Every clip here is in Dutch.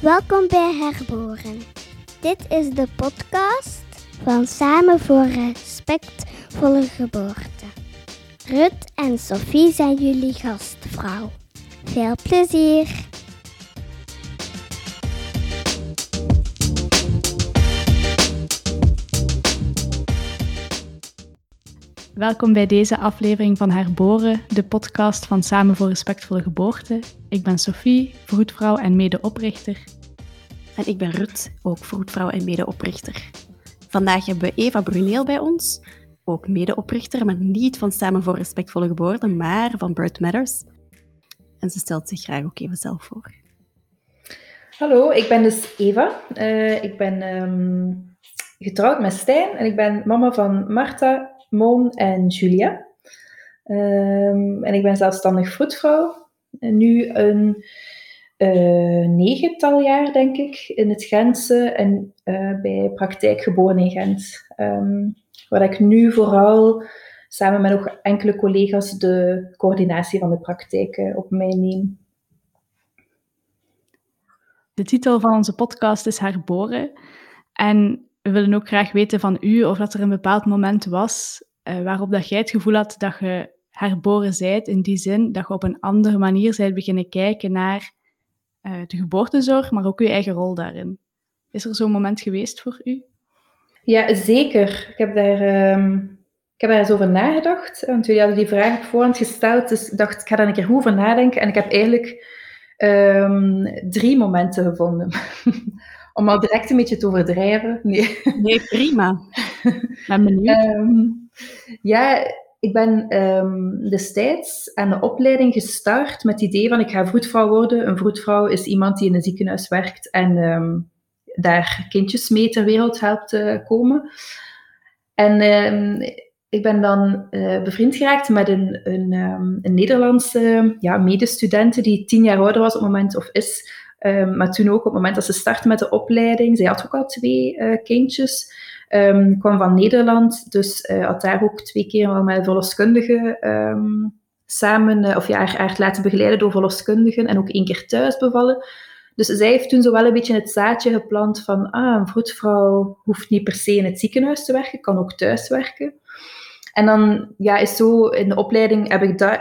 Welkom bij Herboren. Dit is de podcast van Samen voor Respectvolle Geboorte. Rut en Sophie zijn jullie gastvrouw. Veel plezier! Welkom bij deze aflevering van Herboren, de podcast van Samen voor Respectvolle Geboorte. Ik ben Sophie, vroedvrouw en medeoprichter. En ik ben Rut, ook vroedvrouw en medeoprichter. Vandaag hebben we Eva Bruneel bij ons, ook medeoprichter, maar niet van Samen voor Respectvolle Geboorte, maar van Birth Matters. En ze stelt zich graag ook even zelf voor. Hallo, ik ben dus Eva. Uh, ik ben um, getrouwd met Stijn en ik ben mama van Marta, Moon en Julia. Um, en ik ben zelfstandig vroedvrouw. En nu een uh, negental jaar, denk ik, in het Gentse en uh, bij Praktijk Geboren in Gent. Um, waar ik nu vooral samen met nog enkele collega's de coördinatie van de praktijk uh, op mij neem. De titel van onze podcast is Herboren. En we willen ook graag weten van u of dat er een bepaald moment was uh, waarop dat jij het gevoel had dat je herboren zijt, in die zin dat je op een andere manier zijt beginnen kijken naar uh, de geboortezorg, maar ook je eigen rol daarin. Is er zo'n moment geweest voor u? Ja, zeker. Ik heb daar, um, ik heb daar eens over nagedacht. Want jullie hadden die vraag voorhand gesteld, dus ik dacht, ik ga daar een keer goed over nadenken. En ik heb eigenlijk um, drie momenten gevonden. Om al direct een beetje te overdrijven. Nee, nee prima. ben benieuwd. Um, ja, ik ben um, destijds aan de opleiding gestart met het idee van ik ga vroedvrouw worden. Een vroedvrouw is iemand die in een ziekenhuis werkt en um, daar kindjes mee ter wereld helpt uh, komen. En um, ik ben dan uh, bevriend geraakt met een, een, een Nederlandse ja, medestudente die tien jaar ouder was op het moment, of is, maar toen ook op het moment dat ze startte met de opleiding. Zij had ook al twee uh, kindjes. Um, kwam van Nederland, dus uh, had daar ook twee keer wel met verloskundigen um, samen, uh, of ja, haar, haar laten begeleiden door verloskundigen en ook één keer thuis bevallen. Dus zij heeft toen zo wel een beetje het zaadje geplant van, ah, een vroedvrouw hoeft niet per se in het ziekenhuis te werken, kan ook thuis werken. En dan ja, is zo in de opleiding heb ik dat,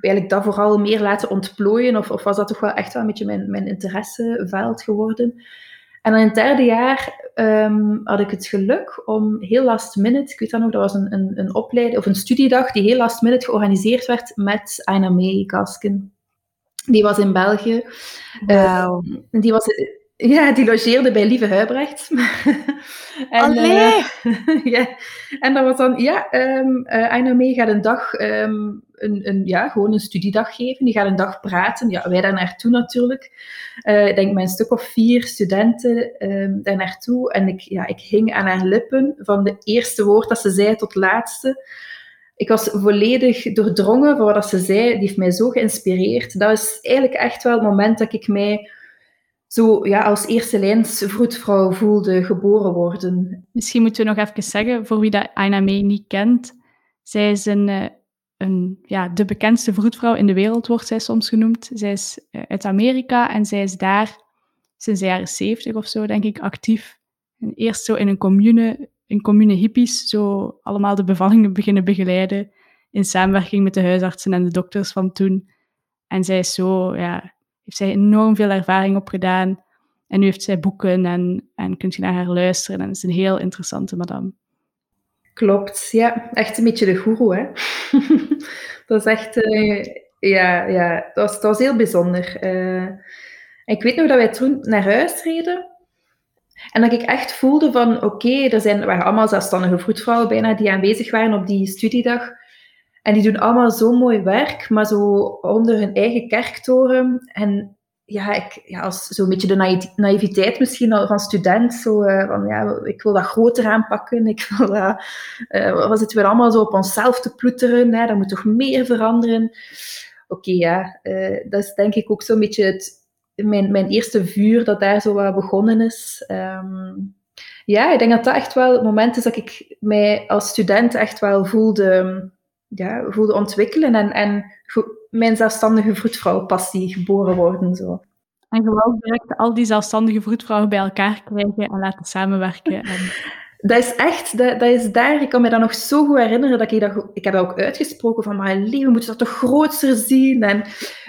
eigenlijk dat vooral meer laten ontplooien, of, of was dat toch wel echt wel een beetje mijn, mijn interesseveld geworden. En dan in het derde jaar um, had ik het geluk om heel last minute, ik weet dat nog, dat was een, een, een opleiding of een studiedag die heel last minute georganiseerd werd met Aina May Gasken. Die was in België. Wow. Uh, die was ja, die logeerde bij Lieve Huibrecht. en, uh, ja, en dat was dan, ja, um, uh, May gaat een dag, um, een, een, ja, gewoon een studiedag geven. Die gaat een dag praten. Ja, wij daar naartoe natuurlijk. Uh, ik denk met een stuk of vier studenten um, daar naartoe. En ik, ja, ik hing aan haar lippen van de eerste woord dat ze zei tot het laatste. Ik was volledig doordrongen van wat ze zei. Die heeft mij zo geïnspireerd. Dat is eigenlijk echt wel het moment dat ik mij zo ja, als eerste lijns vroedvrouw voelde geboren worden. Misschien moeten we nog even zeggen, voor wie dat Aina May niet kent, zij is een, uh, een, ja, de bekendste vroedvrouw in de wereld, wordt zij soms genoemd. Zij is uh, uit Amerika en zij is daar sinds de jaren zeventig of zo, denk ik, actief. En eerst zo in een commune, in commune hippies, zo allemaal de bevallingen beginnen begeleiden, in samenwerking met de huisartsen en de dokters van toen. En zij is zo, ja, heeft zij enorm veel ervaring opgedaan. En nu heeft zij boeken en, en kunt je naar haar luisteren. En het is een heel interessante madame. Klopt, ja. Echt een beetje de goeroe, hè. dat is echt... Uh, ja, ja dat was, dat was heel bijzonder. Uh, ik weet nog dat wij toen naar huis reden. En dat ik echt voelde van, oké, okay, er zijn, waren allemaal zelfstandige vroedvrouwen bijna die aanwezig waren op die studiedag. En die doen allemaal zo mooi werk, maar zo onder hun eigen kerktoren. En ja, ik, ja als zo'n beetje de naïviteit misschien van student. Zo, uh, van, ja, ik wil dat groter aanpakken. Ik wil dat, uh, we zitten weer allemaal zo op onszelf te ploeteren. Hè, dat moet toch meer veranderen. Oké, ja. Uh, dat is denk ik ook zo'n beetje het, mijn, mijn eerste vuur dat daar zo wat begonnen is. Um, ja, ik denk dat dat echt wel het moment is dat ik mij als student echt wel voelde ja, voelde ontwikkelen en, en mijn zelfstandige vroedvrouwpassie geboren worden. Zo. En gewoon direct al die zelfstandige vroedvrouwen bij elkaar krijgen en laten samenwerken. En... Dat is echt, dat, dat, is daar, ik kan me dat nog zo goed herinneren, dat ik dat, ik heb dat ook uitgesproken van, maar lieve, we moeten dat toch groter zien. En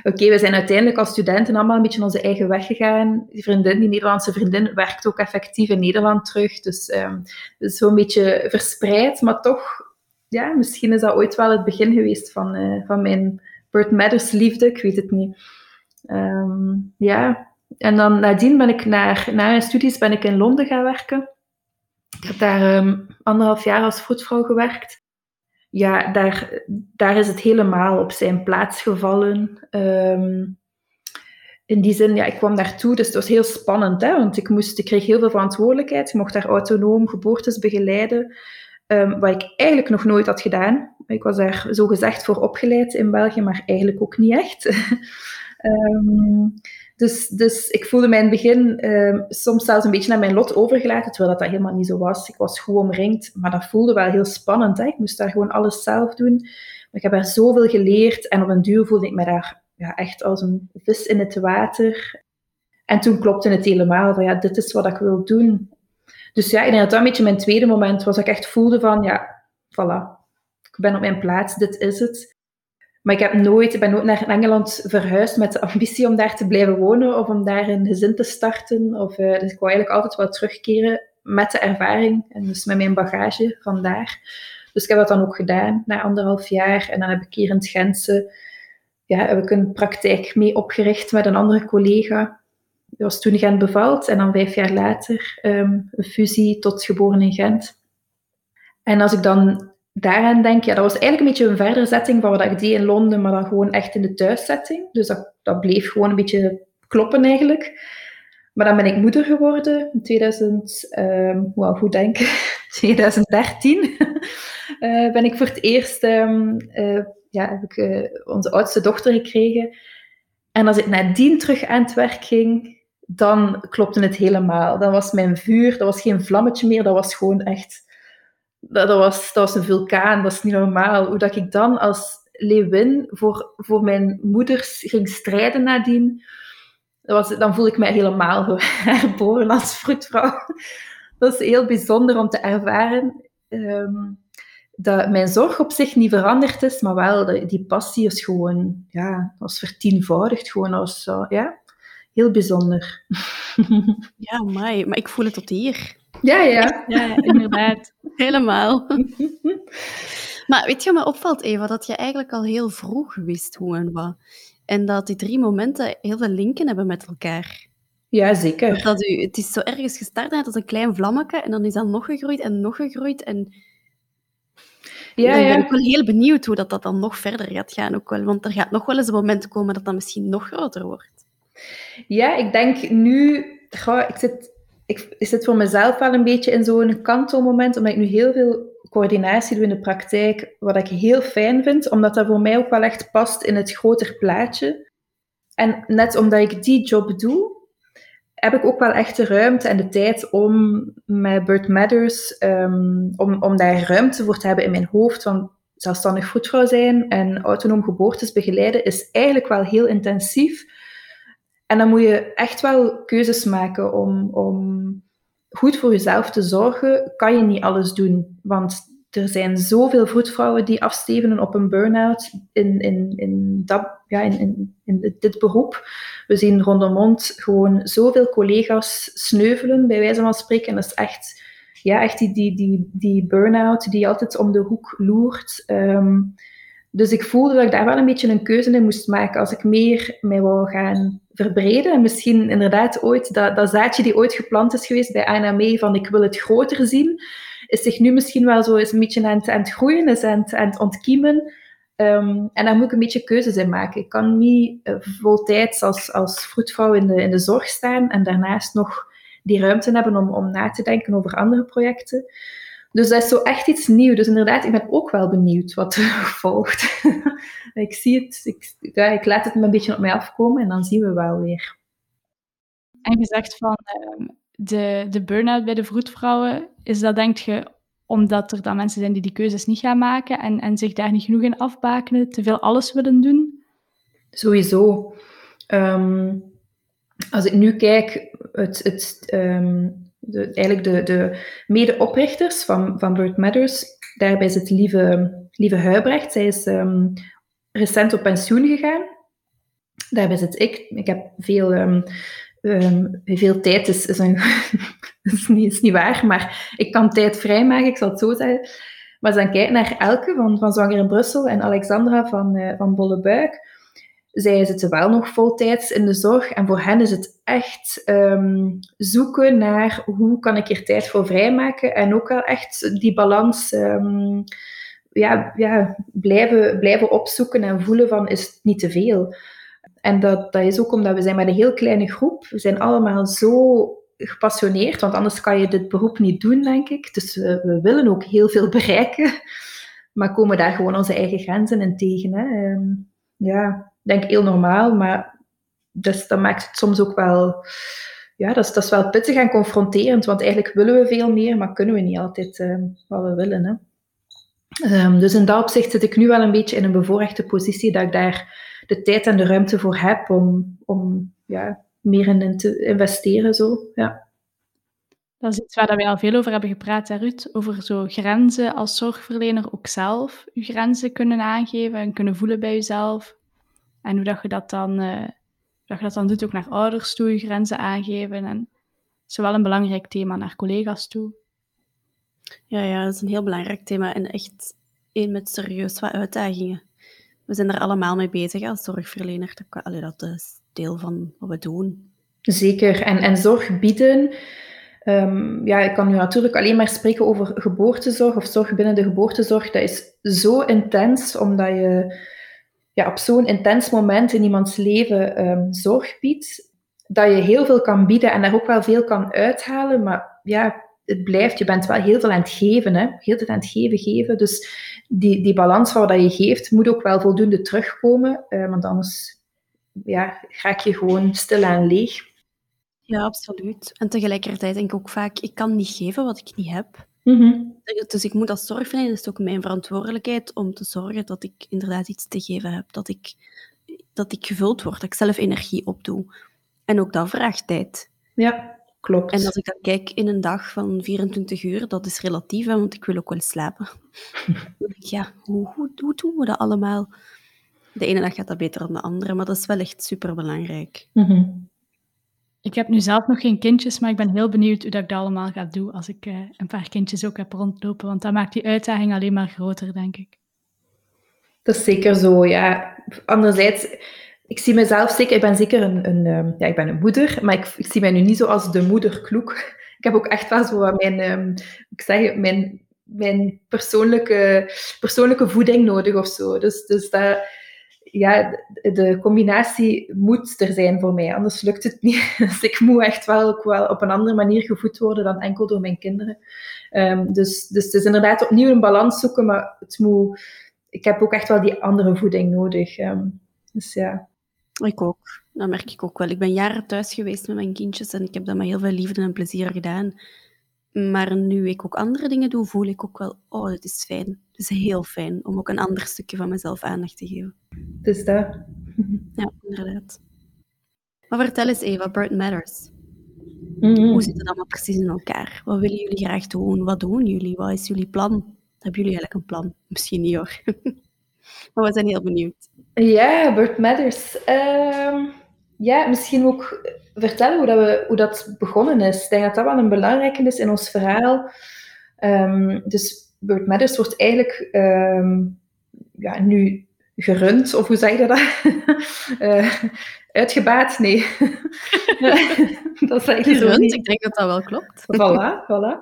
oké, we zijn uiteindelijk als studenten allemaal een beetje onze eigen weg gegaan. Die vriendin, die Nederlandse vriendin, werkt ook effectief in Nederland terug. Dus um, zo'n beetje verspreid, maar toch, ja, misschien is dat ooit wel het begin geweest van, uh, van mijn Bird Matters liefde, ik weet het niet. Um, ja, en dan nadien ben ik naar, na mijn studies ben ik in Londen gaan werken. Ik heb daar um, anderhalf jaar als voetvrouw gewerkt. Ja, daar, daar is het helemaal op zijn plaats gevallen. Um, in die zin, ja, ik kwam daartoe, dus het was heel spannend, hè, want ik, moest, ik kreeg heel veel verantwoordelijkheid. Ik mocht daar autonoom geboortes begeleiden, um, wat ik eigenlijk nog nooit had gedaan. Ik was daar zo gezegd voor opgeleid in België, maar eigenlijk ook niet echt. um, dus, dus ik voelde mij in het begin um, soms zelfs een beetje naar mijn lot overgelaten, terwijl dat, dat helemaal niet zo was. Ik was goed omringd, maar dat voelde wel heel spannend. Ik moest daar gewoon alles zelf doen. Maar ik heb daar zoveel geleerd en op een duur voelde ik me daar ja, echt als een vis in het water. En toen klopte het helemaal van ja, dit is wat ik wil doen. Dus ja, ik denk dat dat een beetje mijn tweede moment was. Dat ik echt voelde van ja, voilà, ik ben op mijn plaats, dit is het. Maar ik, heb nooit, ik ben nooit naar Engeland verhuisd met de ambitie om daar te blijven wonen of om daar een gezin te starten. Of, uh, dus ik wou eigenlijk altijd wel terugkeren met de ervaring en dus met mijn bagage vandaar. Dus ik heb dat dan ook gedaan na anderhalf jaar. En dan heb ik hier in het Gentse ja, heb ik een praktijk mee opgericht met een andere collega. Dat was toen Gent bevalt en dan vijf jaar later um, een fusie tot geboren in Gent. En als ik dan daaraan denk, ja, dat was eigenlijk een beetje een verderzetting van wat ik deed in Londen, maar dan gewoon echt in de thuiszetting. Dus dat, dat bleef gewoon een beetje kloppen eigenlijk. Maar dan ben ik moeder geworden in 2000, um, wow, goed denken, 2013 uh, ben ik voor het eerst, um, uh, ja, heb ik uh, onze oudste dochter gekregen. En als ik nadien terug aan het werk ging, dan klopte het helemaal. Dan was mijn vuur, dat was geen vlammetje meer, dat was gewoon echt dat, dat, was, dat was een vulkaan, dat is niet normaal. Hoe dat ik dan als leeuwin voor, voor mijn moeders ging strijden nadien, dat was, dan voel ik mij helemaal herboren als vroedvrouw. Dat is heel bijzonder om te ervaren. Um, dat mijn zorg op zich niet veranderd is, maar wel die passie is gewoon, ja, was vertienvoudigd. Gewoon als, ja, heel bijzonder. Ja, mooi. Maar ik voel het tot hier. Ja, ja. Ja, inderdaad. Helemaal. maar weet je wat me opvalt, Eva? Dat je eigenlijk al heel vroeg wist hoe en wat. En dat die drie momenten heel veel linken hebben met elkaar. Ja, zeker. Dat u, het is zo ergens gestart als een klein vlammetje en dan is dat nog gegroeid en nog gegroeid. En ja, dan ben ja. ik wel heel benieuwd hoe dat, dat dan nog verder gaat gaan. Ook wel, want er gaat nog wel eens een moment komen dat dat misschien nog groter wordt. Ja, ik denk nu... Ik, zit, ik, ik voor mezelf wel een beetje in zo'n kantelmoment, omdat ik nu heel veel coördinatie doe in de praktijk, wat ik heel fijn vind, omdat dat voor mij ook wel echt past in het groter plaatje. En net omdat ik die job doe, heb ik ook wel echt de ruimte en de tijd om met Bird Matters, um, om, om daar ruimte voor te hebben in mijn hoofd. Van zelfstandig voetvrouw zijn en autonoom geboortes begeleiden is eigenlijk wel heel intensief. En dan moet je echt wel keuzes maken om, om goed voor jezelf te zorgen. Kan je niet alles doen, want er zijn zoveel vroedvrouwen die afstevenen op een burn-out in, in, in, dat, ja, in, in, dit beroep. We zien rondom ons gewoon zoveel collega's sneuvelen, bij wijze van spreken. dat is echt, ja, echt die, die, die, die burn-out die altijd om de hoek loert. Um, dus ik voelde dat ik daar wel een beetje een keuze in moest maken als ik meer mij wou gaan verbreden. En misschien inderdaad ooit, dat, dat zaadje die ooit geplant is geweest bij ANME van ik wil het groter zien, is zich nu misschien wel zo eens een beetje aan het, groeien, is aan het, ontkiemen. Um, en daar moet ik een beetje keuzes in maken. Ik kan niet uh, voltijds als, als vroedvrouw in de, in de zorg staan en daarnaast nog die ruimte hebben om, om na te denken over andere projecten. Dus dat is zo echt iets nieuws. Dus inderdaad, ik ben ook wel benieuwd wat er volgt. ik zie het, ik, ja, ik laat het een beetje op mij afkomen en dan zien we wel weer. En je zegt van uh, de, de burn-out bij de vroedvrouwen, is dat denk je omdat er dan mensen zijn die die keuzes niet gaan maken en, en zich daar niet genoeg in afbakenen, te veel alles willen doen? Sowieso. Um, als ik nu kijk, het, het, ehm, de, eigenlijk de, de medeoprichters van, van Bird Matters, daarbij zit Lieve, Lieve Huibrecht. Zij is ehm, recent op pensioen gegaan. Daarbij zit ik. Ik heb veel, um, veel tijd, is, is, is, niet, is niet waar, maar ik kan tijd vrijmaken, ik zal het zo zeggen. Maar als dan kijk naar Elke van, van Zwanger in Brussel en Alexandra van, uh, van Bolle Buik, zij zitten wel nog voltijds in de zorg. En voor hen is het echt um, zoeken naar hoe kan ik er tijd voor vrijmaken. En ook wel echt die balans um, ja, ja, blijven, blijven opzoeken en voelen van is het niet te veel. En dat, dat is ook omdat we zijn met een heel kleine groep. We zijn allemaal zo gepassioneerd, want anders kan je dit beroep niet doen, denk ik. Dus we, willen ook heel veel bereiken, maar komen daar gewoon onze eigen grenzen in tegen. Hè. Um, ja, denk heel normaal, maar dus dat maakt het soms ook wel, ja, dat is, dat wel pittig en confronterend, want eigenlijk willen we veel meer, maar kunnen we niet altijd uh, wat we willen. Hè. Um, dus in dat opzicht zit ik nu wel een beetje in een bevoorrechte positie dat ik daar de tijd en de ruimte voor heb om, om ja, meer in te investeren. Zo. Ja. Dat is iets waar wij al veel over hebben gepraat, hè, Ruud. Over zo grenzen als zorgverlener ook zelf je grenzen kunnen aangeven en kunnen voelen bij jezelf. En hoe dat je dat dan, uh, dat je dat dan doet ook naar ouders toe, je grenzen aangeven. En zowel een belangrijk thema naar collega's toe. Ja, ja, dat is een heel belangrijk thema en echt één met serieus wat uitdagingen. We zijn er allemaal mee bezig als zorgverlener. Dat is deel van wat we doen. Zeker. En, en zorg bieden. Um, ja, ik kan nu natuurlijk alleen maar spreken over geboortezorg of zorg binnen de geboortezorg. Dat is zo intens, omdat je ja, op zo'n intens moment in iemands leven um, zorg biedt, dat je heel veel kan bieden en daar ook wel veel kan uithalen. Maar ja, het blijft, je bent wel heel veel aan het geven, hè? heel veel aan het geven, geven. Dus die, die balans wat je geeft, moet ook wel voldoende terugkomen, uh, want anders ja, raak je gewoon stilaan leeg. Ja, absoluut. En tegelijkertijd denk ik ook vaak, ik kan niet geven wat ik niet heb. Mm Dus ik moet als zorgverlener, is het ook mijn verantwoordelijkheid om te zorgen dat ik inderdaad iets te geven heb, dat ik, dat ik gevuld word, dat ik zelf energie opdoe. En ook dat vraagt tijd. Ja, klopt. En als ik dan kijk in een dag van 24 uur, dat is relatief, want ik wil ook wel slapen. ja, hoe, hoe, hoe doen we dat allemaal? De ene dag gaat dat beter dan de andere, maar dat is wel echt superbelangrijk. Mm ik heb nu zelf nog geen kindjes, maar ik ben heel benieuwd hoe dat ik dat allemaal ga doen als ik uh, een paar kindjes ook heb rondlopen. Want dat maakt die uitdaging alleen maar groter, denk ik. Dat is zeker zo, ja. Anderzijds, ik zie mezelf zeker, ik ben zeker een, een, um, ja, ik ben een moeder, maar ik, zie mij nu niet zo als de moederkloek. Ik heb ook echt wel zo mijn, um, ik zeg, mijn, mijn persoonlijke, persoonlijke voeding nodig of zo. Dus, dus dat ja, de combinatie moet er zijn voor mij, anders lukt het niet. Dus ik moet echt wel, ook wel op een andere manier gevoed worden dan enkel door mijn kinderen. Um, dus, dus het is inderdaad opnieuw een balans zoeken, maar het moet, ik heb ook echt wel die andere voeding nodig. Um, dus ja. Ik ook. Dat merk ik ook wel. Ik ben jaren thuis geweest met mijn kindjes en ik heb dat met heel veel liefde en plezier gedaan. Maar nu ik ook andere dingen doe, voel ik ook wel, oh, het is fijn. Het is heel fijn om ook een ander stukje van mezelf aandacht te geven. Dus dat. Ja, inderdaad. Maar vertel eens Eva, Bird Matters. Mhm. Hoe zit het allemaal precies in elkaar? Wat willen jullie graag doen? Wat doen jullie? Wat is jullie plan? Hebben jullie eigenlijk een plan? Misschien niet hoor. maar we zijn heel benieuwd. Ja, Bird Matters. Um, ja, misschien ook vertellen hoe dat, we, hoe dat begonnen is. Ik denk dat dat wel een belangrijke is in ons verhaal. Um, dus Bird Matters wordt eigenlijk um, ja, nu gerund, of hoe zeg je dat? uh, uitgebaat? Nee. dat is eigenlijk gerund, niet. ik denk dat dat wel klopt. voilà, voilà.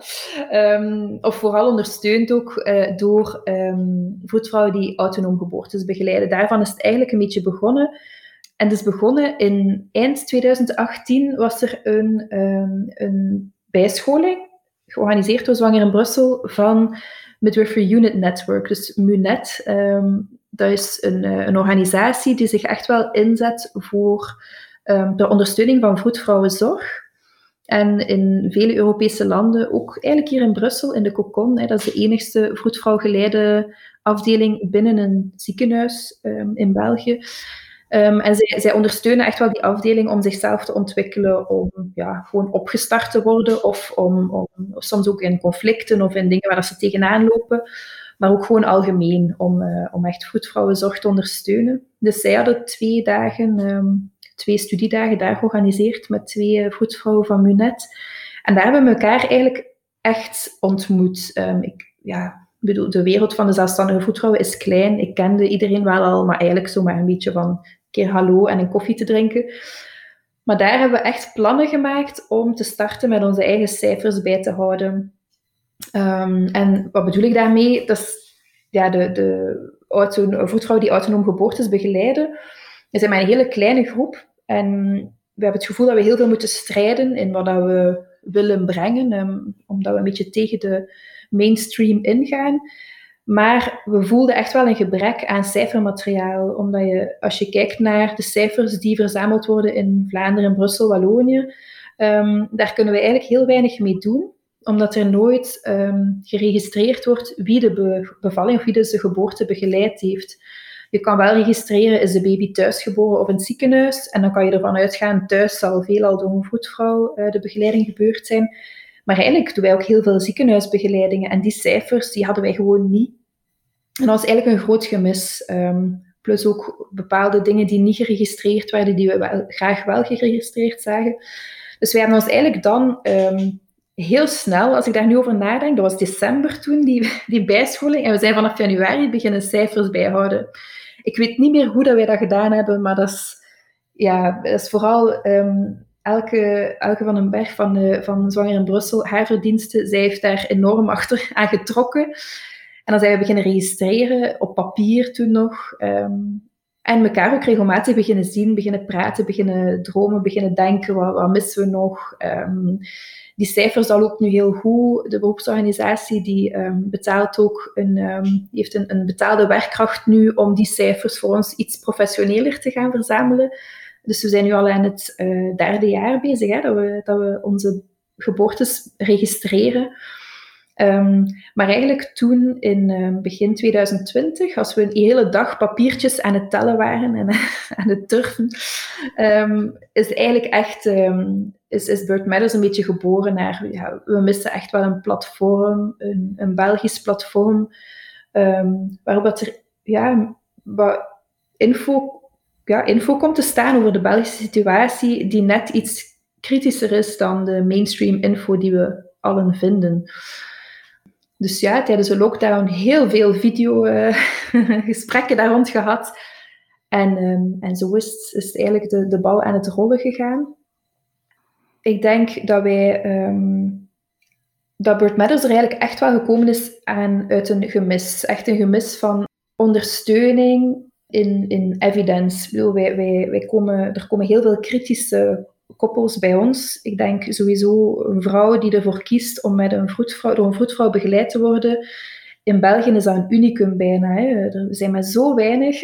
Um, of vooral ondersteund ook uh, door voetvrouwen die autonoom geboortes begeleiden. Daarvan is het eigenlijk een beetje begonnen. En dus begonnen in eind 2018 was er een, um, een bijscholing, georganiseerd door Zwanger in Brussel, van Midwifery Unit Network, dus MUNET. Um, dat is een, eh, een, organisatie die zich echt wel inzet voor um, de ondersteuning van vroedvrouwenzorg. En in vele Europese landen, ook eigenlijk hier in Brussel, in de Cocon, hè, dat is de enigste vroedvrouwgeleide afdeling binnen een ziekenhuis in België Ehm, en zij, ondersteunen echt wel die afdeling om zichzelf te ontwikkelen, om ja, gewoon opgestart te worden, of om, om soms ook in conflicten of in dingen waar ze tegenaan lopen, maar ook gewoon algemeen, om, uh, om echt vroedvrouwenzorg te ondersteunen. Dus zij hadden twee dagen, ehm, twee studiedagen daar georganiseerd met twee vroedvrouwen van Munet. En daar hebben we elkaar eigenlijk echt ontmoet. Um, ik, ja, bedoel, de wereld van de zelfstandige voetvrouwen is klein. Ik kende iedereen wel al, maar eigenlijk zomaar een beetje van keer hallo en een koffie te drinken. Maar daar hebben we echt plannen gemaakt om te starten met onze eigen cijfers bij te houden. Um, en wat bedoel ik daarmee? Dat is ja, de, de auto, die autonoom geboortes begeleiden. We zijn maar een hele kleine groep. En we hebben het gevoel dat we heel veel moeten strijden in wat we willen brengen. Um, omdat we een beetje tegen de mainstream ingaan. Maar we voelden echt wel een gebrek aan cijfermateriaal, omdat je, als je kijkt naar de cijfers die verzameld worden in Vlaanderen, Brussel, Wallonië, um, daar kunnen we eigenlijk heel weinig mee doen, omdat er nooit um, geregistreerd wordt wie de bevalling of wie dus de geboorte begeleid heeft. Je kan wel registreren, is de baby thuisgeboren of in het ziekenhuis, en dan kan je ervan uitgaan, thuis zal veelal door een voetvrouw uh, de begeleiding gebeurd zijn. Maar eigenlijk doen wij ook heel veel ziekenhuisbegeleidingen. En die cijfers die hadden wij gewoon niet. En dat was eigenlijk een groot gemis. Um, plus ook bepaalde dingen die niet geregistreerd werden, die we wel, graag wel geregistreerd zagen. Dus wij hebben ons eigenlijk dan um, heel snel, als ik daar nu over nadenk, dat was december toen, die, die bijscholing. En we zijn vanaf januari beginnen cijfers bijhouden. Ik weet niet meer hoe dat wij dat gedaan hebben, maar dat is, ja, dat is vooral um, Elke, Elke van den Berg van, de, van Zwanger in Brussel, haar verdiensten, zij heeft daar enorm achter aan getrokken. En dan zijn we beginnen registreren, op papier toen nog. Um, en elkaar ook regelmatig beginnen zien, beginnen praten, beginnen dromen, beginnen denken, wat, wat missen we nog? Um, die cijfers dat loopt nu heel goed. De beroepsorganisatie die um, betaalt ook een, heeft een, een betaalde werkkracht nu om die cijfers voor ons iets professioneler te gaan verzamelen. Dus we zijn nu al aan het uh, derde jaar bezig, hè, dat, we, dat we onze geboortes registreren. Um, maar eigenlijk toen, in uh, begin 2020, als we een hele dag papiertjes aan het tellen waren en aan het turven, um, is eigenlijk echt, is, is Bird Matters een beetje geboren naar, we missen echt wel een platform, een, een Belgisch platform, waarop dat er, ja, wat info ja, info komt te staan over de Belgische situatie, die net iets kritischer is dan de mainstream info die we allen vinden. Dus ja, tijdens de lockdown heel veel videogesprekken uh, daar rond gehad. En, um, en zo is, is eigenlijk de, de bal aan het rollen gegaan. Ik denk dat wij um, dat Bird Matters er eigenlijk echt wel gekomen is aan, uit een gemis. Echt een gemis van ondersteuning in, in evidence. Wij, wij, wij komen, er komen heel veel kritische koppels bij ons. Ik denk sowieso een vrouw die ervoor kiest om met een vroedvrouw, door een vroedvrouw begeleid te worden. In België is dat een unicum bijna. Hè. Er zijn maar zo weinig.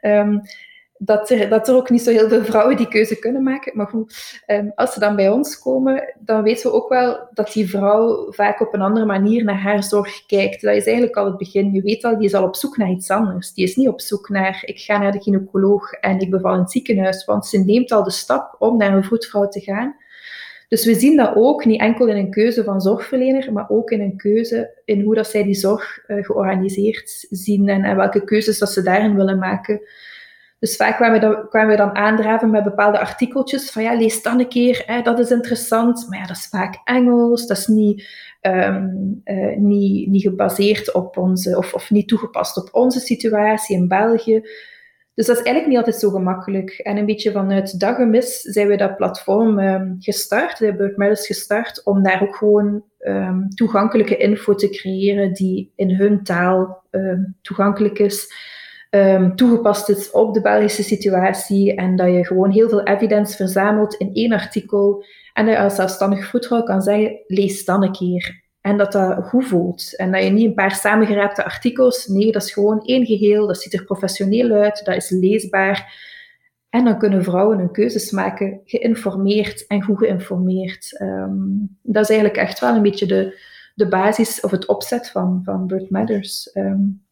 um, dat er, dat ook niet zo heel veel vrouwen die keuze kunnen maken. Maar goed, um, als ze dan bij ons komen, dan weten we ook wel dat die vrouw vaak op een andere manier naar haar zorg kijkt. Dat is eigenlijk al het begin. Je weet al, die is al op zoek naar iets anders. Die is niet op zoek naar, ik ga naar de gynaecoloog en ik beval in het ziekenhuis. Want ze neemt al de stap om naar een vroedvrouw te gaan. Dus we zien dat ook niet enkel in een keuze van zorgverlener, maar ook in een keuze in hoe dat zij die zorg uh, georganiseerd zien en, en welke keuzes dat ze daarin willen maken. Dus vaak kwamen we, dan, kwamen we dan aandraven met bepaalde artikeltjes van ja, lees dan een keer, hè, dat is interessant. Maar ja, dat is vaak Engels, dat is niet, um, uh, niet, niet gebaseerd op onze, of, of niet toegepast op onze situatie in België. Dus dat is eigenlijk niet altijd zo gemakkelijk. En een beetje vanuit dat gemis zijn we dat platform um, gestart, we hebben Matters gestart, om daar ook gewoon um, toegankelijke info te creëren die in hun taal toegankelijk is um, toegepast is op de Belgische situatie en dat je gewoon heel veel evidence verzamelt in één artikel en dat je als zelfstandig voetvrouw kan zeggen, lees dan een keer. En dat dat goed voelt. En dat je niet een paar samengeraapte artikels, nee, dat is gewoon één geheel, dat ziet er professioneel uit, dat is leesbaar. En dan kunnen vrouwen hun keuzes maken, geïnformeerd en goed geïnformeerd. Um, dat is eigenlijk echt wel een beetje de, de basis of het opzet van, van Bird Matters. Um,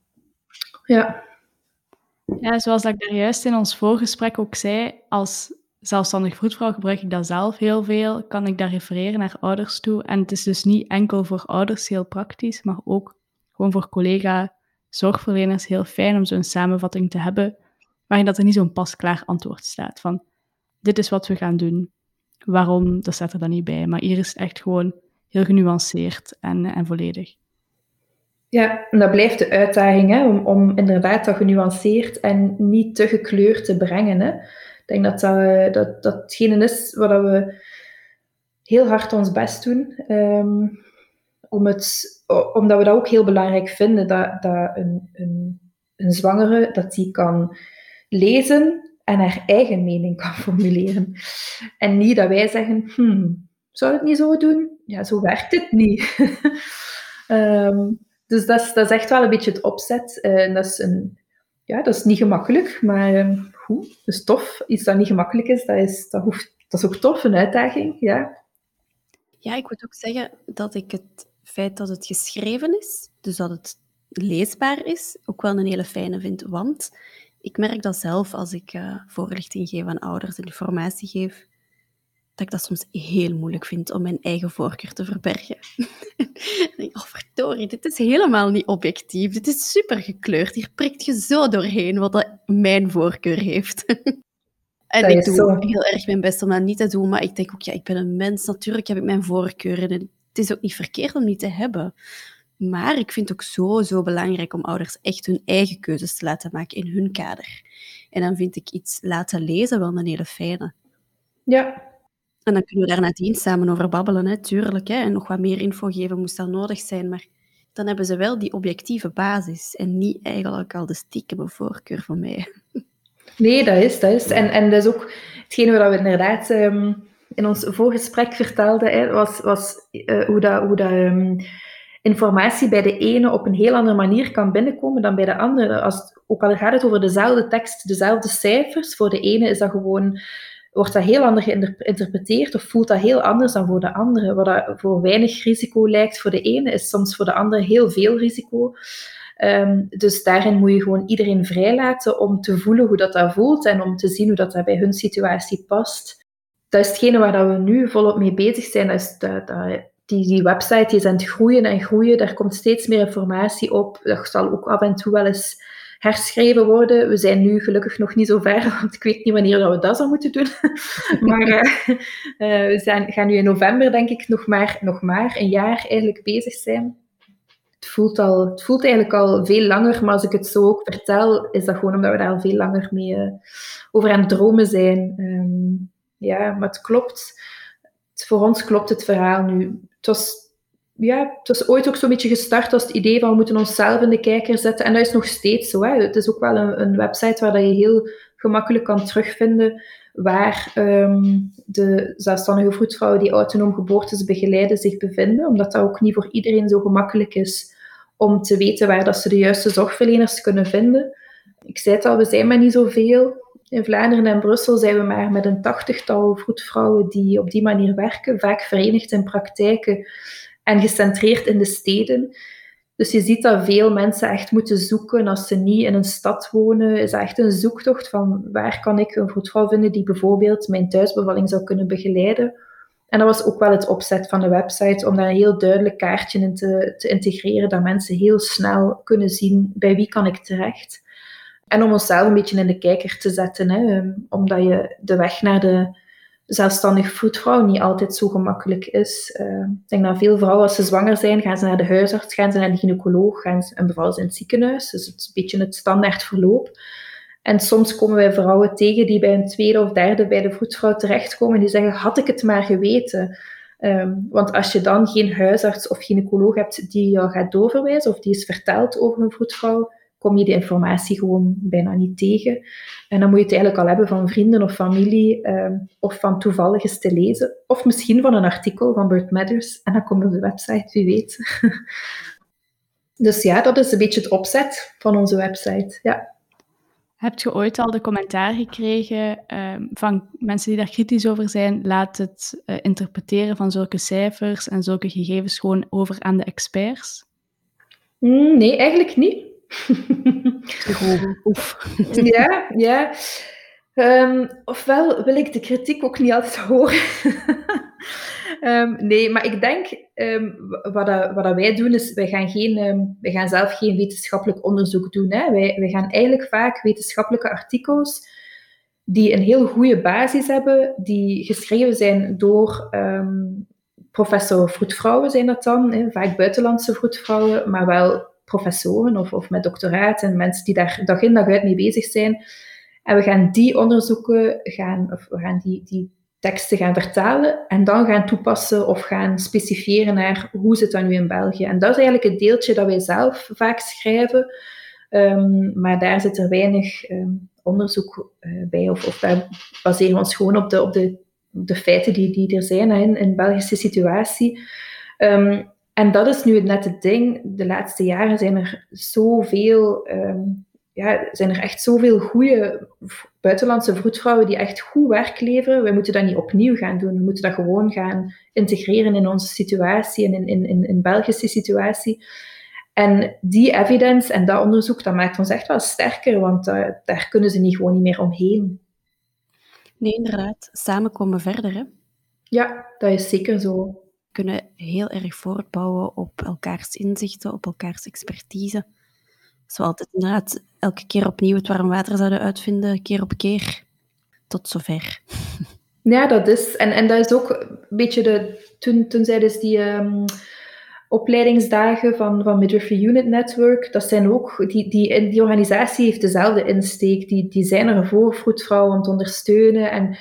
ja. Ja, zoals ik daar juist in ons voorgesprek ook zei, als zelfstandig vroedvrouw gebruik ik dat zelf heel veel, kan ik daar refereren naar ouders toe. En het is dus niet enkel voor ouders heel praktisch, maar ook gewoon voor collega zorgverleners heel fijn om zo'n samenvatting te hebben, waarin dat er niet zo'n pasklaar antwoord staat van dit is wat we gaan doen. Waarom, dat staat er dan niet bij. Maar hier is het echt gewoon heel genuanceerd en, en volledig. Ja, en dat blijft de uitdaging, hè, om, inderdaad dat genuanceerd en niet te gekleurd te brengen. Hè. Ik denk dat dat, eh, dat, dat hetgene is waar we heel hard ons best doen. Um, om het, omdat we dat ook heel belangrijk vinden, dat, dat een, een, een zwangere dat die kan lezen en haar eigen mening kan formuleren. En niet dat wij zeggen, hmm, zou het niet zo doen? Ja, zo werkt het niet. um, dus dat is, dat is echt wel een beetje het opzet. Uh, dat, is een, ja, dat is niet gemakkelijk, maar goed, dat is tof. Iets dat niet gemakkelijk is, dat is, dat hoeft, dat is ook tof, een uitdaging. Ja. ja, ik moet ook zeggen dat ik het feit dat het geschreven is, dus dat het leesbaar is, ook wel een hele fijne vind. Want ik merk dat zelf als ik uh, voorlichting geef aan ouders en informatie geef, dat ik dat soms heel moeilijk vind om mijn eigen voorkeur te verbergen. oh, verdorie, dit is helemaal niet objectief. Dit is super gekleurd. Hier prikt je zo doorheen wat dat mijn voorkeur heeft. en ik doe heel erg mijn best om dat niet te doen, maar ik denk ook, ja, ik ben een mens, natuurlijk heb ik mijn voorkeuren. En het is ook niet verkeerd om die te hebben. Maar ik vind het ook zo, zo belangrijk om ouders echt hun eigen keuzes te laten maken in hun kader. En dan vind ik iets laten lezen wel een hele fijne. Ja, en dan kunnen we daar nadien samen over babbelen, hè, tuurlijk. Hè, en nog wat meer info geven moest dat nodig zijn. Maar dan hebben ze wel die objectieve basis en niet eigenlijk al de stiekeme voorkeur van mij. Nee, dat is, dat is. En, en dat is ook hetgene wat we inderdaad um, in ons voorgesprek vertelden, was, was uh, hoe dat, hoe dat um, informatie bij de ene op een heel andere manier kan binnenkomen dan bij de andere. Als, ook al gaat het over dezelfde tekst, dezelfde cijfers, voor de ene is dat gewoon wordt dat heel anders geïnterpreteerd of voelt dat heel anders dan voor de andere. Wat dat voor weinig risico lijkt voor de ene, is soms voor de andere heel veel risico. Um, dus daarin moet je gewoon iedereen vrijlaten om te voelen hoe dat, dat voelt en om te zien hoe dat, dat bij hun situatie past. Dat is hetgene waar dat we nu volop mee bezig zijn. Dat is die, die website die is aan het groeien en groeien. Daar komt steeds meer informatie op. Dat zal ook af en toe wel eens herschreven worden. We zijn nu gelukkig nog niet zo ver, want ik weet niet wanneer we dat zouden moeten doen. maar uh, uh, we zijn, gaan nu in november, denk ik, nog maar, nog maar een jaar eigenlijk bezig zijn. Het voelt, al, het voelt eigenlijk al veel langer, maar als ik het zo ook vertel, is dat gewoon omdat we daar al veel langer mee uh, over aan het dromen zijn. Um, ja, maar het klopt. Voor ons klopt het verhaal nu. Het was ja, het was ooit ook zo'n beetje gestart als het idee van we moeten onszelf in de kijker zetten. En dat is nog steeds zo. Hè. Het is ook wel een, een website waar dat je heel gemakkelijk kan terugvinden waar um, de zelfstandige voetvrouwen die autonoom geboortes begeleiden zich bevinden. Omdat dat ook niet voor iedereen zo gemakkelijk is om te weten waar dat ze de juiste zorgverleners kunnen vinden. Ik zei het al, we zijn maar niet zoveel. In Vlaanderen en Brussel zijn we maar met een tachtigtal vroedvrouwen die op die manier werken, vaak verenigd in praktijken en gecentreerd in de steden. Dus je ziet dat veel mensen echt moeten zoeken als ze niet in een stad wonen. Is echt een zoektocht van waar kan ik een vroedvrouw vinden die bijvoorbeeld mijn thuisbevalling zou kunnen begeleiden. En dat was ook wel het opzet van de website, om daar een heel duidelijk kaartje in te, te integreren, dat mensen heel snel kunnen zien bij wie kan ik terecht. En om onszelf een beetje in de kijker te zetten, hè, omdat je de weg naar de zelfstandig voetvrouw niet altijd zo gemakkelijk is. Uh, ik denk dat veel vrouwen, als ze zwanger zijn, gaan ze naar de huisarts, gaan ze naar de gynaecoloog, gaan ze, en ze in het ziekenhuis. Dus het is een beetje het standaard verloop. En soms komen wij vrouwen tegen die bij een tweede of derde bij de voetvrouw terechtkomen, die zeggen, had ik het maar geweten. Um, want als je dan geen huisarts of gynaecoloog hebt die jou gaat doorverwijzen, of die is verteld over een voetvrouw, kom je die informatie gewoon bijna niet tegen. En dan moet je het eigenlijk al hebben van vrienden of familie, ehm, of van toevallig eens te lezen, of misschien van een artikel van Birth Matters, en dan kom je op de website, wie weet. dus ja, dat is een beetje het opzet van onze website. Ja. Heb je ooit al de commentaar gekregen um, van mensen die daar kritisch over zijn? Laat het uh, interpreteren van zulke cijfers en zulke gegevens gewoon over aan de experts? Mm, nee, eigenlijk niet. Ja, ja. Um, ofwel wil ik de kritiek ook niet altijd horen. um, nee, maar ik denk, um, wat, dat, wat wij doen, is wij gaan, geen, wij gaan zelf geen wetenschappelijk onderzoek doen. Hè. Wij, wij gaan eigenlijk vaak wetenschappelijke artikels die een heel goede basis hebben, die geschreven zijn door professor vroedvrouwen, zijn dat dan, hè, vaak buitenlandse vroedvrouwen, maar wel professoren of, of met doctoraat en mensen die daar dag in dag uit mee bezig zijn. En we gaan die onderzoeken, gaan, of we gaan die, die teksten gaan vertalen en dan gaan toepassen of gaan specifieren naar hoe zit dat nu in België. En dat is eigenlijk het deeltje dat wij zelf vaak schrijven, um, maar daar zit er weinig um, onderzoek uh, bij of, of daar baseren we ons gewoon op de, op de, de feiten die, die er zijn in, in Belgische situatie. Um, en dat is nu net het ding. De laatste jaren zijn er zoveel, um, ja, zijn er echt zoveel goede buitenlandse vroedvrouwen die echt goed werk leveren. We moeten dat niet opnieuw gaan doen. We moeten dat gewoon gaan integreren in onze situatie en in, in, in, in Belgische situatie. En die evidence en dat onderzoek, dat maakt ons echt wel sterker, want uh, daar kunnen ze niet gewoon niet meer omheen. Nee, inderdaad. Samen komen we verder, hè? Ja, dat is zeker zo kunnen heel erg voortbouwen op elkaars inzichten, op elkaars expertise. Zoals altijd inderdaad elke keer opnieuw het warm water zouden uitvinden, keer op keer, tot zover. Ja, dat is. En, en dat is ook een beetje de. Toen, toen zeiden ze die um, opleidingsdagen van, van Midwifery Unit Network, dat zijn ook. Die, die, die organisatie heeft dezelfde insteek. Die, die zijn er voor vroedvrouwen te ondersteunen. En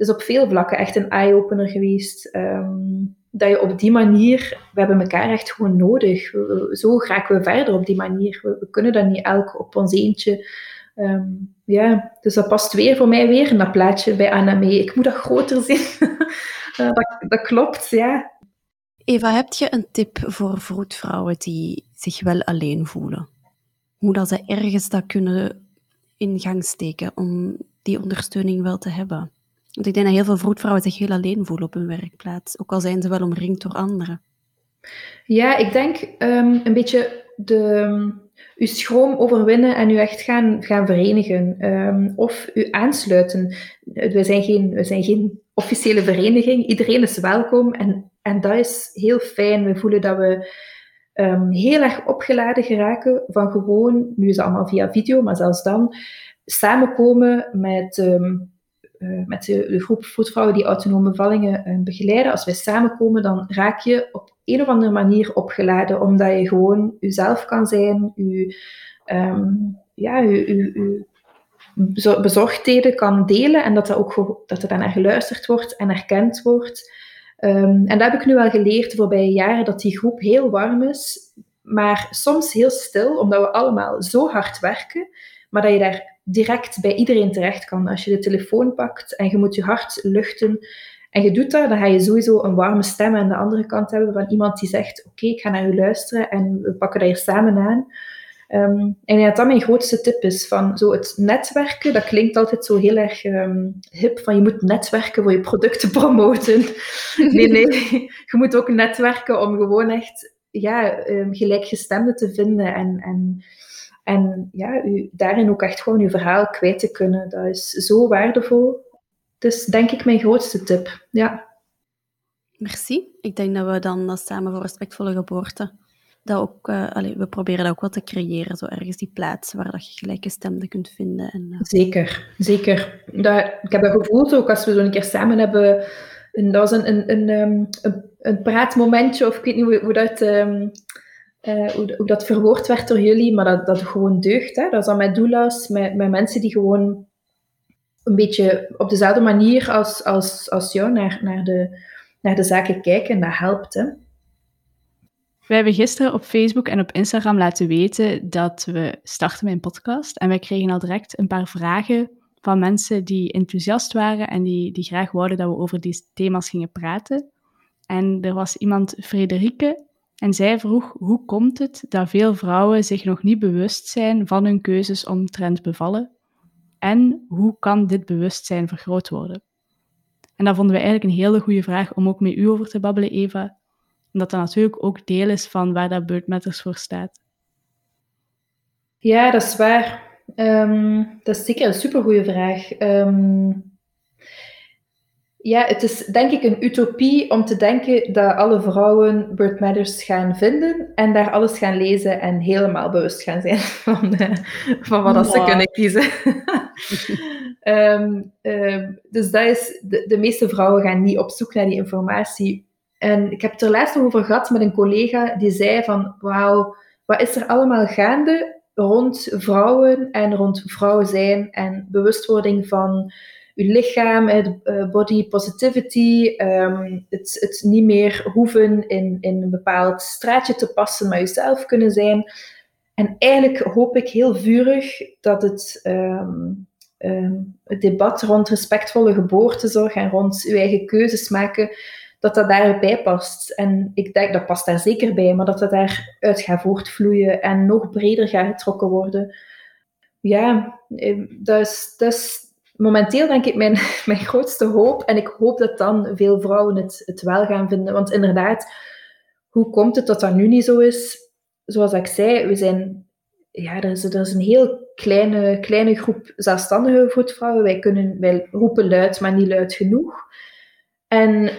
is op veel vlakken echt een eye-opener geweest. Um, dat je op die manier, we hebben elkaar echt gewoon nodig. Zo raken we verder op die manier. We, kunnen dat niet elk op ons eentje. Um, ja, dus dat past weer voor mij weer in dat plaatje bij Anna mee. Ik moet dat groter zien. uh, dat, dat klopt, ja. Eva, heb je een tip voor vroedvrouwen die zich wel alleen voelen? Hoe dat ze ergens dat kunnen in gang steken om die ondersteuning wel te hebben? Want ik denk dat heel veel vroedvrouwen zich heel alleen voelen op hun werkplaats, ook al zijn ze wel omringd door anderen. Ja, ik denk um, een beetje de, uw schroom overwinnen en u echt gaan, gaan verenigen. Um, of u aansluiten. We zijn, geen, we zijn geen officiële vereniging. Iedereen is welkom en, en dat is heel fijn. We voelen dat we um, heel erg opgeladen geraken van gewoon, nu is het allemaal via video, maar zelfs dan, samenkomen met uh, met de, de, groep voetvrouwen die autonome bevallingen uh, begeleiden, als wij samenkomen, dan raak je op een of andere manier opgeladen, omdat je gewoon jezelf kan zijn, je, um, ja, je, bezorgdheden kan delen en dat er ook dat er dan naar geluisterd wordt en erkend wordt. Um, en dat heb ik nu wel geleerd de voorbije jaren, dat die groep heel warm is, maar soms heel stil, omdat we allemaal zo hard werken, maar dat je daar direct bij iedereen terecht kan. Als je de telefoon pakt en je moet je hart luchten en je doet dat, dan ga je sowieso een warme stem aan de andere kant hebben van iemand die zegt, oké, ik ga naar u luisteren en we pakken dat hier samen aan. Um, en dat dat mijn grootste tip is, van zo het netwerken, dat klinkt altijd zo heel erg um, hip, van je moet netwerken voor je producten promoten. Nee, nee, je moet ook netwerken om gewoon echt ja, um, gelijkgestemden te vinden en, en en ja, u daarin ook echt gewoon uw verhaal kwijt te kunnen, dat is zo waardevol. Dus denk ik mijn grootste tip. Ja. Merci. Ik denk dat we dan samen voor respectvolle geboorte, dat ook, uh, allez, we proberen dat ook wat te creëren, zo ergens die plaats waar dat je gelijke stemmen kunt vinden. En, uh... Zeker, zeker. Dat, ik heb dat gevoeld ook als we zo een keer samen hebben. En dat was een, een, een, ehm, een, een praatmomentje, of ik weet niet hoe, hoe dat um, uh, hoe, dat verwoord werd door jullie, maar dat, dat gewoon deugt. Hè? Dat is dan met doula's, met, met mensen die gewoon een beetje op dezelfde manier als, als, als jou naar, naar, de, naar de zaken kijken en dat helpt. Hè? We hebben gisteren op Facebook en op Instagram laten weten dat we starten met een podcast. En wij kregen al direct een paar vragen van mensen die enthousiast waren en die, die graag wouden dat we over die thema's gingen praten. En er was iemand, Frederike, en zij vroeg hoe komt het dat veel vrouwen zich nog niet bewust zijn van hun keuzes omtrent bevallen? En hoe kan dit bewustzijn vergroot worden? En dat vonden we eigenlijk een hele goede vraag om ook met u over te babbelen, Eva. Omdat dat natuurlijk ook deel is van waar dat Bird Matters voor staat. Ja, dat is waar. Ehm, dat is zeker een supergoeie vraag. Ehm, ja, het is denk ik een utopie om te denken dat alle vrouwen Bird Matters gaan vinden en daar alles gaan lezen en helemaal bewust gaan zijn van, uh, van wat wow. ze kunnen kiezen. um, dus dat is, de, de meeste vrouwen gaan niet op zoek naar die informatie. En ik heb het er laatst over gehad met een collega die zei van, wauw, wat is er allemaal gaande rond vrouwen en rond vrouwen zijn en bewustwording van je lichaam, uh, body positivity, um, het, het, niet meer hoeven in, in een bepaald straatje te passen, maar jezelf kunnen zijn. En eigenlijk hoop ik heel vurig dat het, um, um, het debat rond respectvolle geboortezorg en rond je eigen keuzes maken, dat dat daarbij past. En ik denk, dat past daar zeker bij, maar dat dat daaruit gaat voortvloeien en nog breder gaat getrokken worden. Ja, is, dat is momenteel denk ik mijn, mijn grootste hoop. En ik hoop dat dan veel vrouwen het, het wel gaan vinden. Want inderdaad, hoe komt het dat dat nu niet zo is? Zoals ik zei, we zijn, ja, er, is, er is een heel kleine, kleine groep zelfstandige voetvrouwen. Wij, kunnen, wij roepen luid, maar niet luid genoeg. En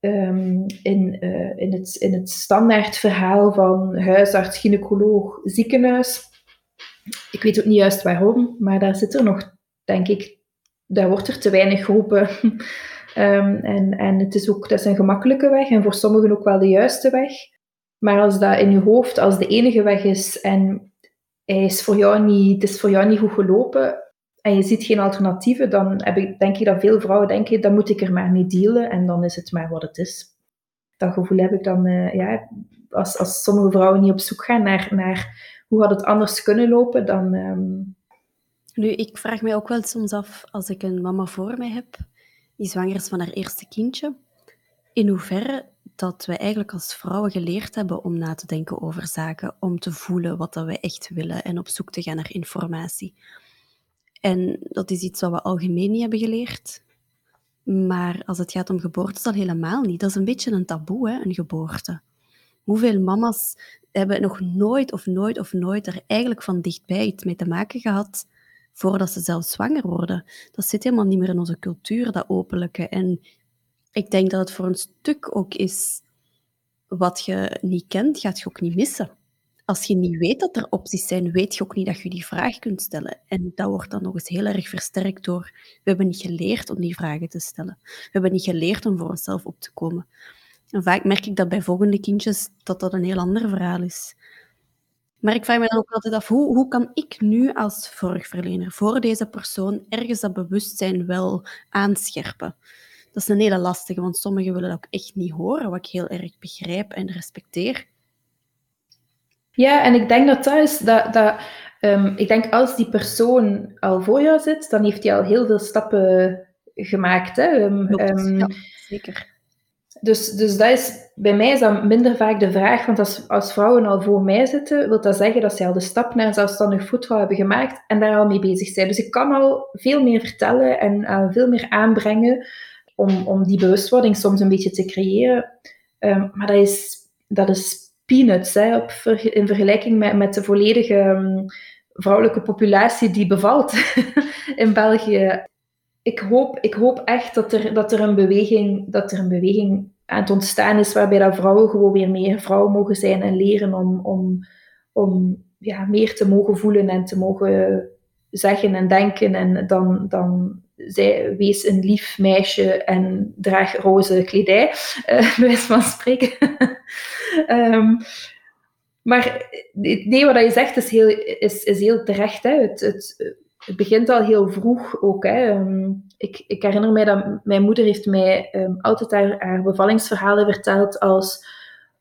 um, in, uh, in, het, in het standaard verhaal van huisarts, gynaecoloog, ziekenhuis, ik weet ook niet juist waarom, maar daar zit er nog, denk ik, daar wordt er te weinig geroepen. um, en, en het is ook dat is een gemakkelijke weg en voor sommigen ook wel de juiste weg. Maar als dat in je hoofd als de enige weg is en hij is voor jou niet, het is voor jou niet goed gelopen en je ziet geen alternatieven, dan heb ik, denk ik dat veel vrouwen denken, dan moet ik er maar mee dealen en dan is het maar wat het is. Dat gevoel heb ik dan, uh, ja, als, als sommige vrouwen niet op zoek gaan naar, naar hoe had het anders kunnen lopen, dan, um, nu, ik vraag mij ook wel soms af, als ik een mama voor mij heb, die zwanger is van haar eerste kindje, in hoeverre dat wij eigenlijk als vrouwen geleerd hebben om na te denken over zaken, om te voelen wat dat wij echt willen en op zoek te gaan naar informatie. En dat is iets wat we algemeen niet hebben geleerd. Maar als het gaat om geboorte, is dat helemaal niet. Dat is een beetje een taboe, hè, een geboorte. Hoeveel mama's hebben nog nooit of nooit of nooit er eigenlijk van dichtbij iets mee te maken gehad voordat ze zelf zwanger worden. Dat zit helemaal niet meer in onze cultuur, dat openlijke. En ik denk dat het voor een stuk ook is wat je niet kent, gaat je ook niet missen. Als je niet weet dat er opties zijn, weet je ook niet dat je die vraag kunt stellen. En dat wordt dan nog eens heel erg versterkt door we hebben niet geleerd om die vragen te stellen. We hebben niet geleerd om voor onszelf op te komen. En vaak merk ik dat bij volgende kindjes dat dat een heel ander verhaal is. Maar ik vraag me dan ook altijd af, hoe, hoe kan ik nu als zorgverlener voor deze persoon ergens dat bewustzijn wel aanscherpen? Dat is een hele lastige, want sommigen willen dat ook echt niet horen, wat ik heel erg begrijp en respecteer. Ja, en ik denk dat dat is, dat, dat um, ik denk als die persoon al voor jou zit, dan heeft hij al heel veel stappen gemaakt. Hè? Um, um, ja, zeker. Dus, dus dat is, bij mij is dat minder vaak de vraag, want als, als vrouwen al voor mij zitten, wil dat zeggen dat ze al de stap naar zelfstandig voetvrouw hebben gemaakt en daar al mee bezig zijn. Dus ik kan al veel meer vertellen en uh, veel meer aanbrengen om, om die bewustwording soms een beetje te creëren. Um, maar dat is, dat is peanuts hè, op, in vergelijking met, met de volledige um, vrouwelijke populatie die bevalt in België ik hoop, ik hoop echt dat er, dat, er een beweging, dat er een beweging het ontstaan is waarbij dat vrouwen gewoon weer meer vrouwen mogen zijn en leren om, om, om ja, meer te mogen voelen en te mogen zeggen en denken. En dan, dan zij, wees een lief meisje en draag roze kledij, uh, bij van spreken. um, maar nee, wat je zegt is heel, is, is heel terecht. Hè. Het, het, het begint al heel vroeg ook. Hè. Ehm, ik, ik, herinner mij dat mijn moeder heeft mij um, altijd haar, bevallingsverhalen verteld als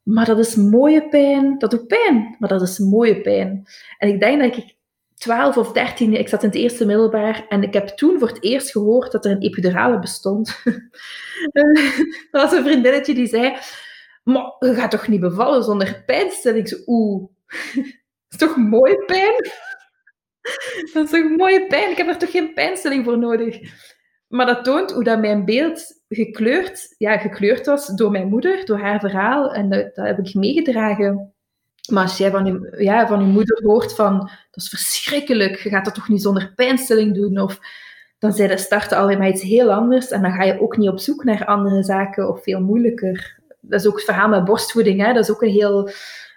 maar dat is mooie pijn, dat doet pijn, maar dat is mooie pijn. En ik denk dat ik 12 of 13, ik zat in het eerste middelbaar en ik heb toen voor het eerst gehoord dat er een epidurale bestond. dat was een vriendinnetje die zei, maar je gaat toch niet bevallen zonder pijnstilling? Ik oeh, is toch mooie pijn? dat is toch mooie pijn? Ik heb er toch geen pijnstilling voor nodig? Maar dat toont hoe dat mijn beeld gekleurd, ja, gekleurd was door mijn moeder, door haar verhaal. En dat, dat heb ik meegedragen. Maar als jij van je, ja, van je moeder hoort van, dat is verschrikkelijk, je gaat dat toch niet zonder pijnstilling doen, of dan zij starten alweer met iets heel anders en dan ga je ook niet op zoek naar andere zaken of veel moeilijker. Dat is ook het verhaal met borstvoeding, hè? dat is ook een heel...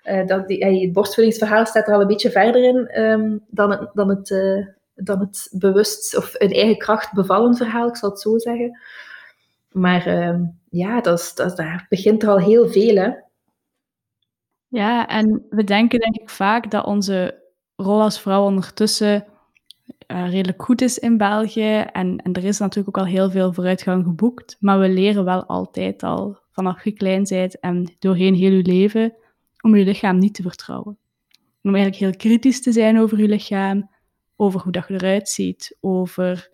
Uh, dat die, het borstvoedingsverhaal staat er al een beetje verder in um, dan het, dan het, uh, dan het bewust of een eigen kracht bevallen verhaal, ik zal het zo zeggen. Maar uh, ja, dat is, dat, daar begint er al heel veel. Hè? Ja, en we denken denk ik vaak dat onze rol als vrouw ondertussen redelijk goed is in België. En, en er is natuurlijk ook al heel veel vooruitgang geboekt. Maar we leren wel altijd al vanaf je klein bent en doorheen heel je leven om je lichaam niet te vertrouwen. Om eigenlijk heel kritisch te zijn over je lichaam, over hoe dat je eruit ziet, over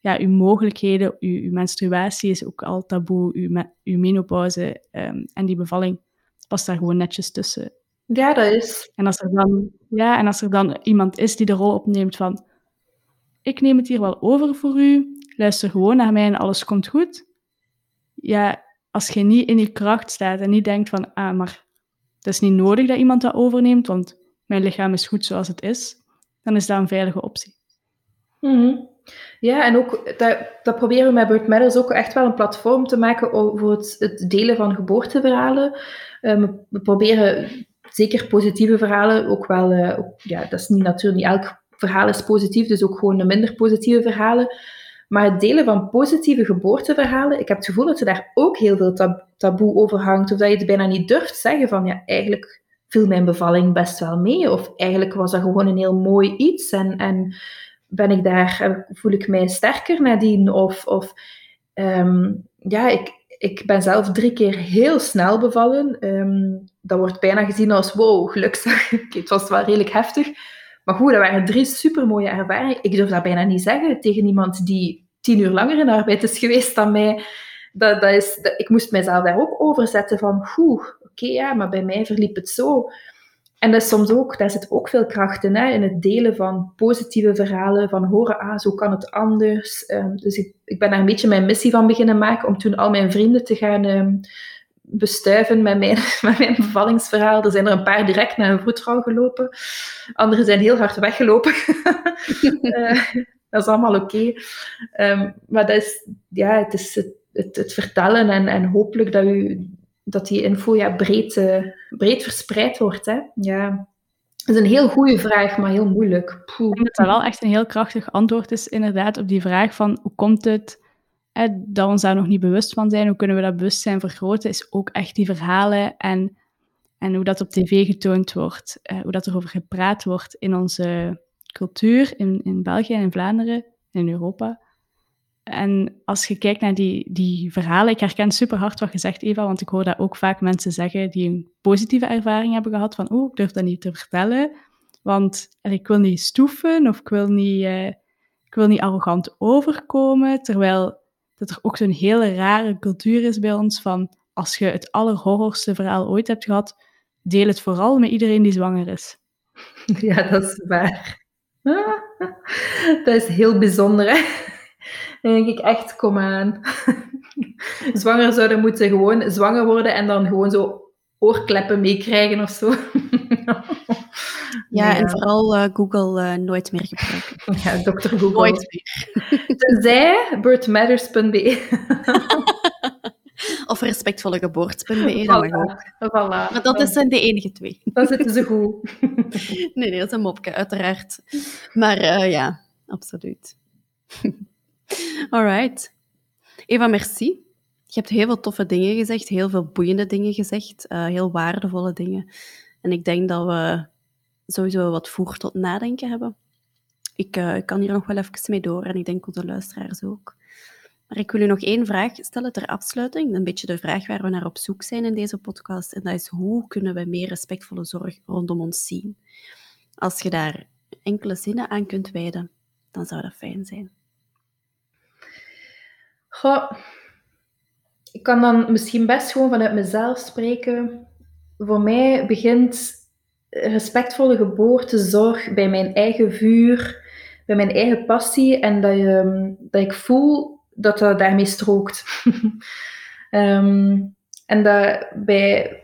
ja, uw mogelijkheden, uw, uw menstruatie is ook al taboe, uw, uw menopauze um, en die bevalling past daar gewoon netjes tussen. Ja, dat is. En als er dan, ja, en als er dan iemand is die de rol opneemt van ik neem het hier wel over voor u, luister gewoon naar mij en alles komt goed. Ja, als je niet in je kracht staat en niet denkt van, ah, maar het is niet nodig dat iemand dat overneemt, want mijn lichaam is goed zoals het is, dan is dat een veilige optie. Mm Ja, en ook, dat, dat proberen we met Bird Matters ook echt wel een platform te maken voor het, het delen van geboorteverhalen. Um, we proberen zeker positieve verhalen ook wel, uh, ook, ja, dat is niet natuurlijk niet elk verhaal is positief, dus ook gewoon de minder positieve verhalen. Maar het delen van positieve geboorteverhalen, ik heb het gevoel dat er daar ook heel veel taboe over hangt. Of dat je het bijna niet durft zeggen van, ja, eigenlijk viel mijn bevalling best wel mee. Of eigenlijk was dat gewoon een heel mooi iets. En, en ben ik daar, eh, voel ik mij sterker nadien? Of, of um, ja, ik, ik ben zelf drie keer heel snel bevallen. Um, dat wordt bijna gezien als, wow, geluksdag. het was wel redelijk heftig. Maar goed, dat waren drie supermooie ervaringen. Ik durf dat bijna niet zeggen tegen iemand die tien uur langer in arbeid is geweest dan mij. Dat, dat is, dat, ik moest mijzelf daar ook over zetten van, oké, okay, ja, maar bij mij verliep het zo. En dat is soms ook, daar zit ook veel kracht in, hè, in het delen van positieve verhalen, van horen, ah, zo kan het anders. Um, dus ik, ik ben daar een beetje mijn missie van beginnen maken, om toen al mijn vrienden te gaan um, bestuiven met mijn, met mijn bevallingsverhaal. Er zijn er een paar direct naar een vroedvrouw gelopen. Anderen zijn heel hard weggelopen. uh, dat is allemaal oké. Okay. Um, maar dat is, ja, het is het, het, het, vertellen en, en hopelijk dat, u, dat die info ja, breed, uh, breed verspreid wordt. Hè? Ja. Dat is een heel goede vraag, maar heel moeilijk. Poeh. Ik denk dat dat wel echt een heel krachtig antwoord is, inderdaad, op die vraag van hoe komt het dat we ons daar nog niet bewust van zijn. Hoe kunnen we dat bewustzijn vergroten? Is ook echt die verhalen en, en hoe dat op tv getoond wordt. Uh, hoe dat erover gepraat wordt in onze cultuur, in, in België en in Vlaanderen, in Europa. En als je kijkt naar die, die verhalen, ik herken super hard wat je zegt, Eva, want ik hoor dat ook vaak mensen zeggen die een positieve ervaring hebben gehad van, oh, ik durf dat niet te vertellen, want ik wil niet stoeven of ik wil niet, uh, ik wil niet arrogant overkomen, terwijl dat er ook zo'n hele rare cultuur is bij ons van als je het allerhorrorste verhaal ooit hebt gehad, deel het vooral met iedereen die zwanger is. Ja, dat is waar. Dat is heel bijzonder, hè? Dan denk ik echt, kom aan. Zwanger zouden moeten gewoon zwanger worden en dan gewoon zo oorkleppen meekrijgen of zo. Ja, en vooral uh, Google uh, nooit meer gebruiken. Ja, dokter Google. Nooit meer. Tenzij birthmatters.be. of respectvollegeboorte.be, dat mag ook. Voilà. Maar dat zijn de enige twee. Dan zitten ze goed. nee, nee, dat is een mopje, uiteraard. Maar uh, ja, absoluut. Alright. Eva, merci. Je hebt heel veel toffe dingen gezegd, heel veel boeiende dingen gezegd, heel waardevolle dingen. En ik denk dat we sowieso wat voer tot nadenken hebben. Ik uh, kan hier nog wel even mee door en ik denk onze luisteraars ook. Maar ik wil u nog één vraag stellen ter afsluiting. Een beetje de vraag waar we naar op zoek zijn in deze podcast. En dat is hoe kunnen we meer respectvolle zorg rondom ons zien? Als je daar enkele zinnen aan kunt wijden, dan zou dat fijn zijn. Goh, ik kan dan misschien best gewoon vanuit mezelf spreken. Voor mij begint respectvolle geboortezorg bij mijn eigen vuur, bij mijn eigen passie en dat, je, dat ik voel dat dat daarmee strookt. um, en dat bij,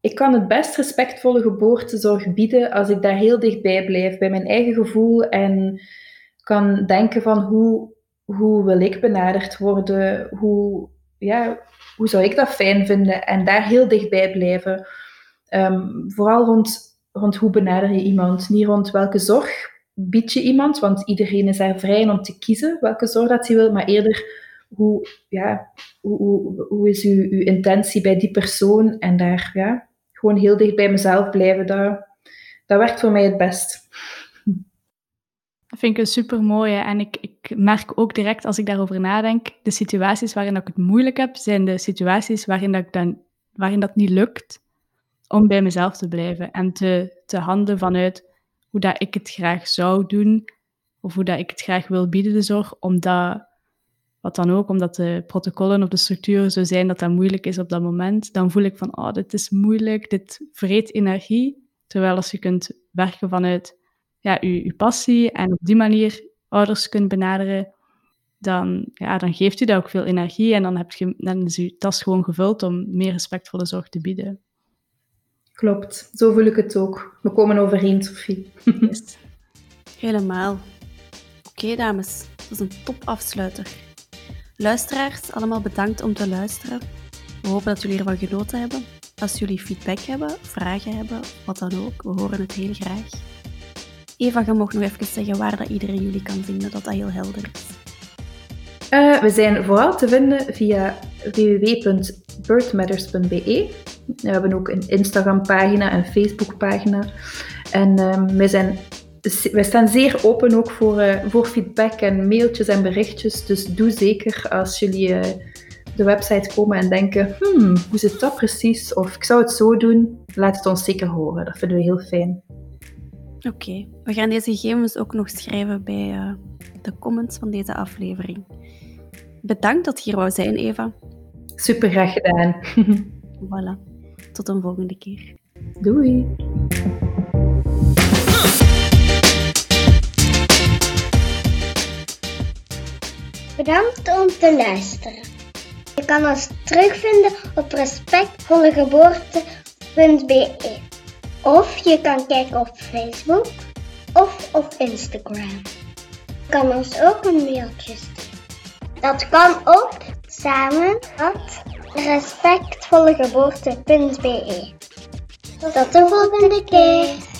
ik kan het best respectvolle geboortezorg bieden als ik daar heel dichtbij blijf, bij mijn eigen gevoel en kan denken van hoe, hoe wil ik benaderd worden, hoe, ja, hoe zou ik dat fijn vinden en daar heel dichtbij blijven. Ehm, vooral rond, rond hoe benader je iemand, niet rond welke zorg bied je iemand, want iedereen is daar vrij om te kiezen welke zorg dat hij wil, maar eerder hoe, ja, hoe, hoe, hoe is uw, uw intentie bij die persoon en daar ja, gewoon heel dicht bij mezelf blijven, dat, dat werkt voor mij het best. Dat vind ik een super mooie. En ik, ik merk ook direct als ik daarover nadenk, de situaties waarin ik het moeilijk heb, zijn de situaties waarin dat, dan, waarin dat niet lukt om bij mezelf te blijven en te, te handelen vanuit hoe dat ik het graag zou doen of hoe dat ik het graag wil bieden, de zorg, omdat, wat dan ook, omdat de protocollen of de structuren zo zijn dat dat moeilijk is op dat moment, dan voel ik van, oh, dit is moeilijk, dit vreet energie. Terwijl als je kunt werken vanuit ja, je, passie en op die manier ouders kunt benaderen, dan, ja, dan geeft u dat ook veel energie en dan, heb je, dan is je tas gewoon gevuld om meer respectvolle zorg te bieden. Klopt, zo voel ik het ook. We komen overeen, Sophie. Yes. Helemaal. Oké, dames, dat is een top afsluiter. Luisteraars, allemaal bedankt om te luisteren. We hopen dat jullie ervan genoten hebben. Als jullie feedback hebben, vragen hebben, wat dan ook, we horen het heel graag. Eva, je mag nog even zeggen waar dat iedereen jullie kan vinden, dat dat heel helder is. Uh, we zijn vooral te vinden via www.birthmatters.be. We hebben ook een Instagram-pagina en Facebook-pagina. En um, zijn, wij staan zeer open ook voor, uh, voor feedback en mailtjes en berichtjes. Dus doe zeker als jullie uh, de website komen en denken: hmm, hoe zit dat precies? Of ik zou het zo doen. Laat het ons zeker horen. Dat vinden we heel fijn. Oké, we gaan deze gegevens ook nog schrijven bij uh, de comments van deze aflevering. Bedankt dat je hier wou zijn, Eva. Super graag gedaan. voilà. Tot een volgende keer. Doei. Bedankt om te luisteren. Je kan ons terugvinden op respectvollegeboorte.be of je kan kijken op Facebook of op Instagram. Je kan ons ook een mailtje sturen. Dat kan op samen at respectvollegeboorte.be. Tot de volgende keer!